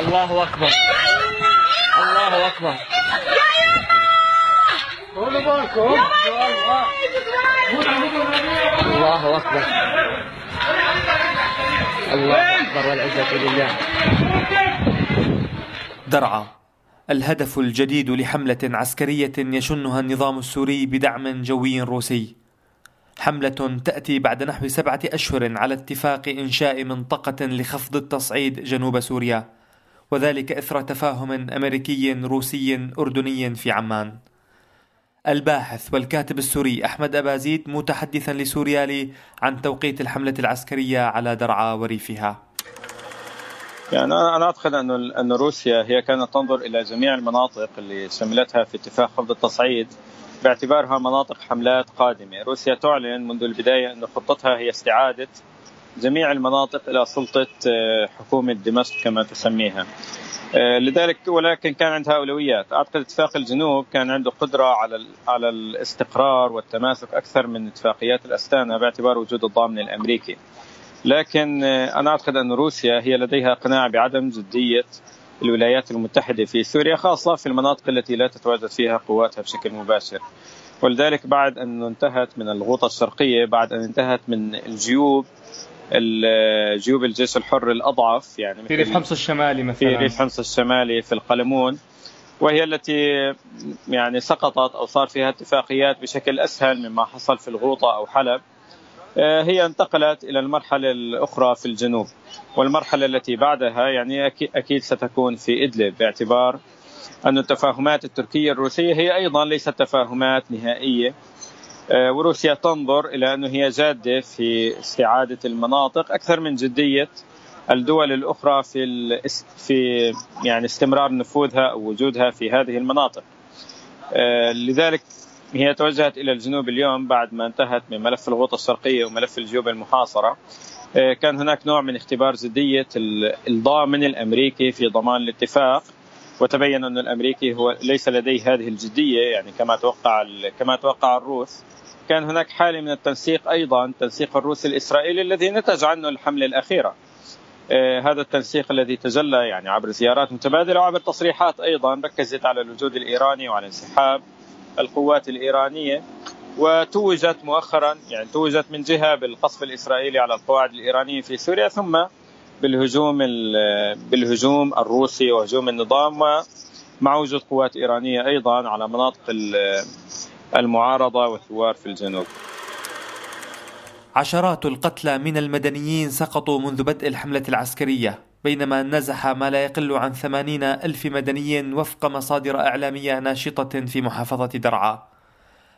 الله أكبر. الله أكبر. الله أكبر. الله أكبر والعزة لله. درعا الهدف الجديد لحملة عسكرية يشنها النظام السوري بدعم جوي روسي. حملة تأتي بعد نحو سبعة أشهر على اتفاق إنشاء منطقة لخفض التصعيد جنوب سوريا وذلك إثر تفاهم أمريكي روسي أردني في عمان. الباحث والكاتب السوري أحمد أبازيد متحدثا لسوريالي عن توقيت الحملة العسكرية على درعا وريفها. يعني أنا أنا أعتقد انه انه روسيا هي كانت تنظر إلى جميع المناطق اللي شملتها في اتفاق خفض التصعيد. باعتبارها مناطق حملات قادمة، روسيا تعلن منذ البداية انه خطتها هي استعادة جميع المناطق إلى سلطة آه، حكومة دمشق كما تسميها. آه، لذلك ولكن كان عندها اولويات، أعتقد اتفاق الجنوب كان عنده قدرة على على الاستقرار والتماسك أكثر من اتفاقيات الأستانا باعتبار وجود الضامن الأمريكي. لكن آه، أنا أعتقد أن روسيا هي لديها قناعة بعدم جدية الولايات المتحدة في سوريا خاصة في المناطق التي لا تتواجد فيها قواتها بشكل مباشر. ولذلك بعد أن انتهت من الغوطة الشرقية بعد أن انتهت من الجيوب جيوب الجيش الحر الأضعف يعني في ريف حمص الشمالي مثلا. في ريف حمص الشمالي في القلمون. وهي التي يعني سقطت أو صار فيها اتفاقيات بشكل أسهل مما حصل في الغوطة أو حلب. هي انتقلت إلى المرحلة الأخرى في الجنوب. والمرحلة التي بعدها يعني أكيد ستكون في إدلب باعتبار أن التفاهمات التركية الروسية هي أيضا ليست تفاهمات نهائية. آه، وروسيا تنظر إلى أنه هي جادة في استعادة المناطق أكثر من جدية. الدول الأخرى في في يعني استمرار نفوذها أو وجودها في هذه المناطق. آه، لذلك هي توجهت إلى الجنوب اليوم بعد ما انتهت من ملف الغوطة الشرقية وملف الجيوب المحاصرة. آه، كان هناك نوع من اختبار جدية الضامن الأمريكي في ضمان الاتفاق. وتبين أن الأمريكي هو ليس لديه هذه الجدية يعني كما توقع كما توقع الروس. كان هناك حالة من التنسيق أيضا تنسيق الروسي الإسرائيلي الذي نتج عنه الحملة الأخيرة. آه هذا التنسيق الذي تجلى يعني عبر زيارات متبادلة وعبر تصريحات أيضا ركزت على الوجود الإيراني وعلى انسحاب القوات الإيرانية وتوجت مؤخرا يعني توجت من جهة بالقصف الإسرائيلي على القواعد الإيرانية في سوريا ثم بالهجوم بالهجوم الروسي وهجوم النظام ومع وجود قوات إيرانية أيضا على مناطق المعارضة والثوار في الجنوب. عشرات القتلى من المدنيين سقطوا منذ بدء الحملة العسكرية. بينما نزح ما لا يقل عن ثمانين ألف مدني وفق مصادر إعلامية ناشطة في محافظة درعا.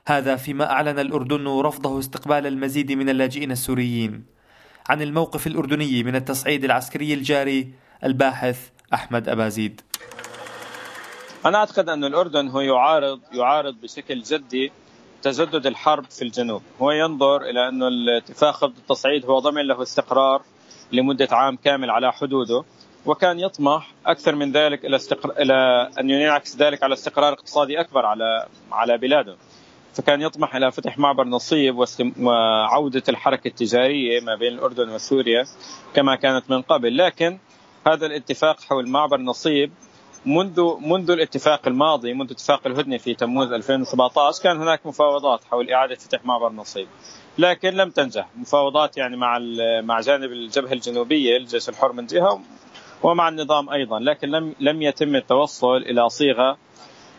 هذا فيما أعلن الأردن رفضه استقبال المزيد من اللاجئين السوريين. عن الموقف الأردني من التصعيد العسكري الجاري الباحث أحمد أبازيد. أنا أعتقد أن الأردن هو يعارض يعارض بشكل جدي تجدد الحرب في الجنوب. هو ينظر إلى أن الاتفاق خفض التصعيد هو ضمن له استقرار لمدة عام كامل على حدوده وكان يطمح أكثر من ذلك إلى, استقر... إلى أن ينعكس ذلك على استقرار اقتصادي أكبر على على بلاده. فكان يطمح إلى فتح معبر نصيب وعودة الحركة التجارية ما بين الأردن وسوريا كما كانت من قبل. لكن هذا الاتفاق حول معبر نصيب منذ منذ الاتفاق الماضي منذ اتفاق الهدنة في تموز 2017 كان هناك مفاوضات حول إعادة فتح معبر نصيب لكن لم تنجح. مفاوضات يعني مع مع جانب الجبهة الجنوبية الجيش الحر من جهة ومع النظام أيضا. لكن لم لم يتم التوصل إلى صيغة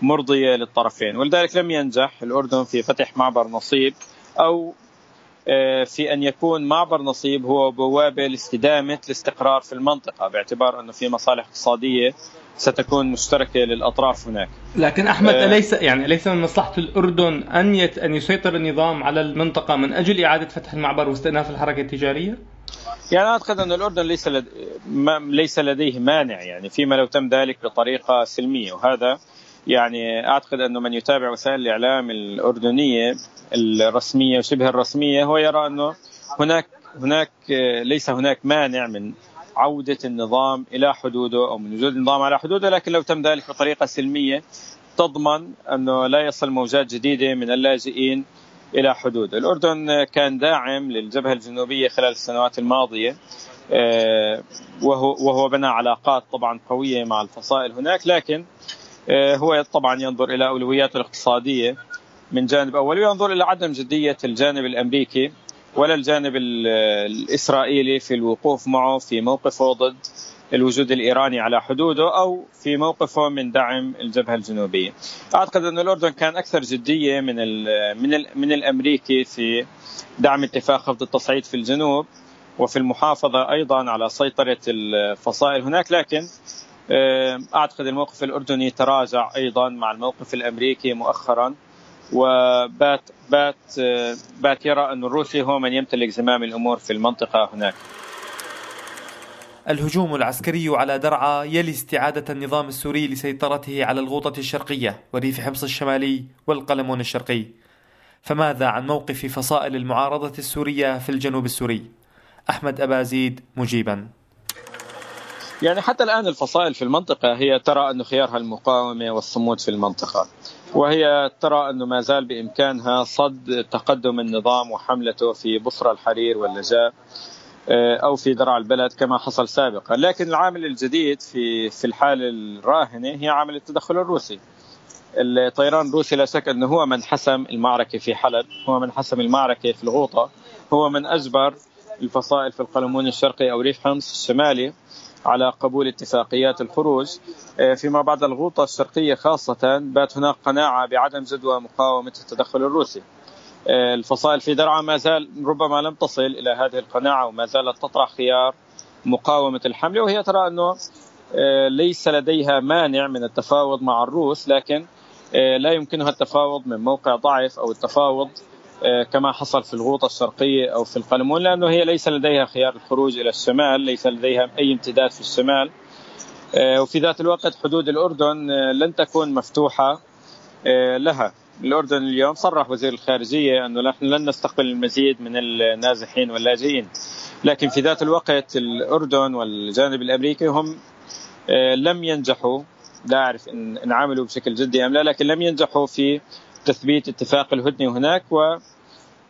مرضية للطرفين. ولذلك لم ينجح الأردن في فتح معبر نصيب أو آه، في أن يكون معبر نصيب هو بوابة لاستدامة الاستقرار في المنطقة باعتبار أنه في مصالح اقتصادية ستكون مشتركة للأطراف هناك. لكن أحمد آه أليس يعني ليس من مصلحة الأردن أن يت أن يسيطر النظام على المنطقة من أجل إعادة فتح المعبر واستئناف الحركة التجارية؟ يعني أعتقد أن الأردن ليس لد... ما... ليس لديه مانع يعني فيما لو تم ذلك بطريقة سلمية وهذا يعني أعتقد أنه من يتابع وسائل الإعلام الأردنية الرسمية وشبه الرسمية هو يرى أنه هناك هناك ليس هناك مانع من عودة النظام إلى حدوده أو من وجود النظام على حدوده لكن لو تم ذلك بطريقة سلمية تضمن أنه لا يصل موجات جديدة من اللاجئين إلى حدود الأردن كان داعم للجبهة الجنوبية خلال السنوات الماضية آه، وهو بنى علاقات طبعا قوية مع الفصائل هناك لكن آه، هو طبعا ينظر إلى أولوياته الاقتصادية من جانب أول وينظر إلى عدم جدية الجانب الأمريكي ولا الجانب الإسرائيلي في الوقوف معه في موقفه ضد الوجود الإيراني على حدوده أو في موقفه من دعم الجبهة الجنوبية. أعتقد أن الأردن كان أكثر جدية من ال من ال من الأمريكي في دعم اتفاق خفض التصعيد في الجنوب وفي المحافظة أيضا على سيطرة الفصائل هناك لكن آه، أعتقد الموقف الأردني تراجع أيضا مع الموقف الأمريكي مؤخرا وبات بات بات يرى أن الروسي هو من يمتلك زمام الأمور في المنطقة هناك. الهجوم العسكري على درعا يلي استعادة النظام السوري لسيطرته على الغوطة الشرقية وريف حمص الشمالي والقلمون الشرقي. فماذا عن موقف فصائل المعارضة السورية في الجنوب السوري؟ أحمد أبازيد مجيبا. يعني حتى الآن الفصائل في المنطقة هي ترى أن خيارها المقاومة والصمود في المنطقة. وهي ترى أنه ما زال بإمكانها صد تقدم النظام وحملته في بصرى الحرير واللجاء آه، أو في درع البلد كما حصل سابقا. لكن العامل الجديد في في الحالة الراهنة هي عامل التدخل الروسي. الطيران الروسي لا شك أنه هو من حسم المعركة في حلب هو من حسم المعركة في الغوطة هو من أجبر الفصائل في القلمون الشرقي أو ريف حمص الشمالي. على قبول اتفاقيات الخروج. آه، فيما بعد الغوطة الشرقية خاصة بات هناك قناعة بعدم جدوى مقاومة التدخل الروسي. آه، الفصائل في درعا ما زال ربما لم تصل إلى هذه القناعة وما زالت تطرح خيار مقاومة الحملة. وهي ترى أنه آه، ليس لديها مانع من التفاوض مع الروس لكن لا يمكنها التفاوض من موقع ضعف أو التفاوض كما حصل في الغوطة الشرقية أو في القلمون لأنه هي ليس لديها خيار الخروج إلى الشمال ليس لديها أي امتداد في الشمال. آه، وفي ذات الوقت حدود الأردن آه، لن تكون مفتوحة لها. الأردن اليوم صرح وزير الخارجية أنه نحن لن نستقبل المزيد من النازحين واللاجئين. لكن في ذات الوقت الأردن والجانب الأمريكي هم لم ينجحوا. لا أعرف إن عملوا بشكل جدي أم لا لكن لم ينجحوا في تثبيت اتفاق الهدنة هناك و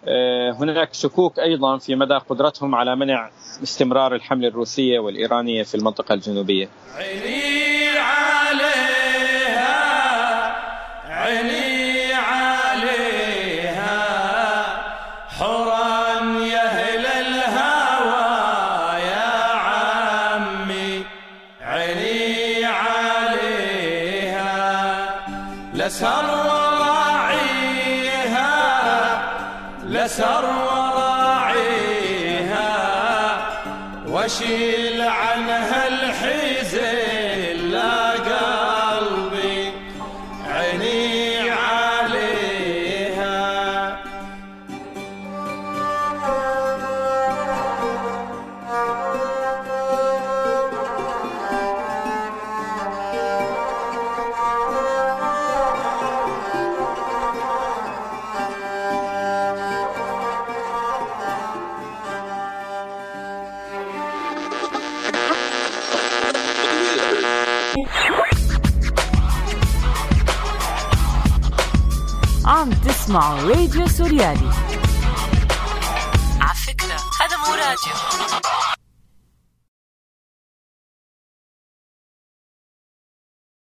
آه، هناك شكوك أيضا في مدى قدرتهم على منع استمرار الحملة الروسية والإيرانية في المنطقة الجنوبية. عيني عليها عيني عليها حرا يا أهل الهوى يا عمي عيني عليها لسر سر وراعيها واشيل عنها الحزن. تسمعوا راديو سوريالي. على فكرة هذا مو راديو.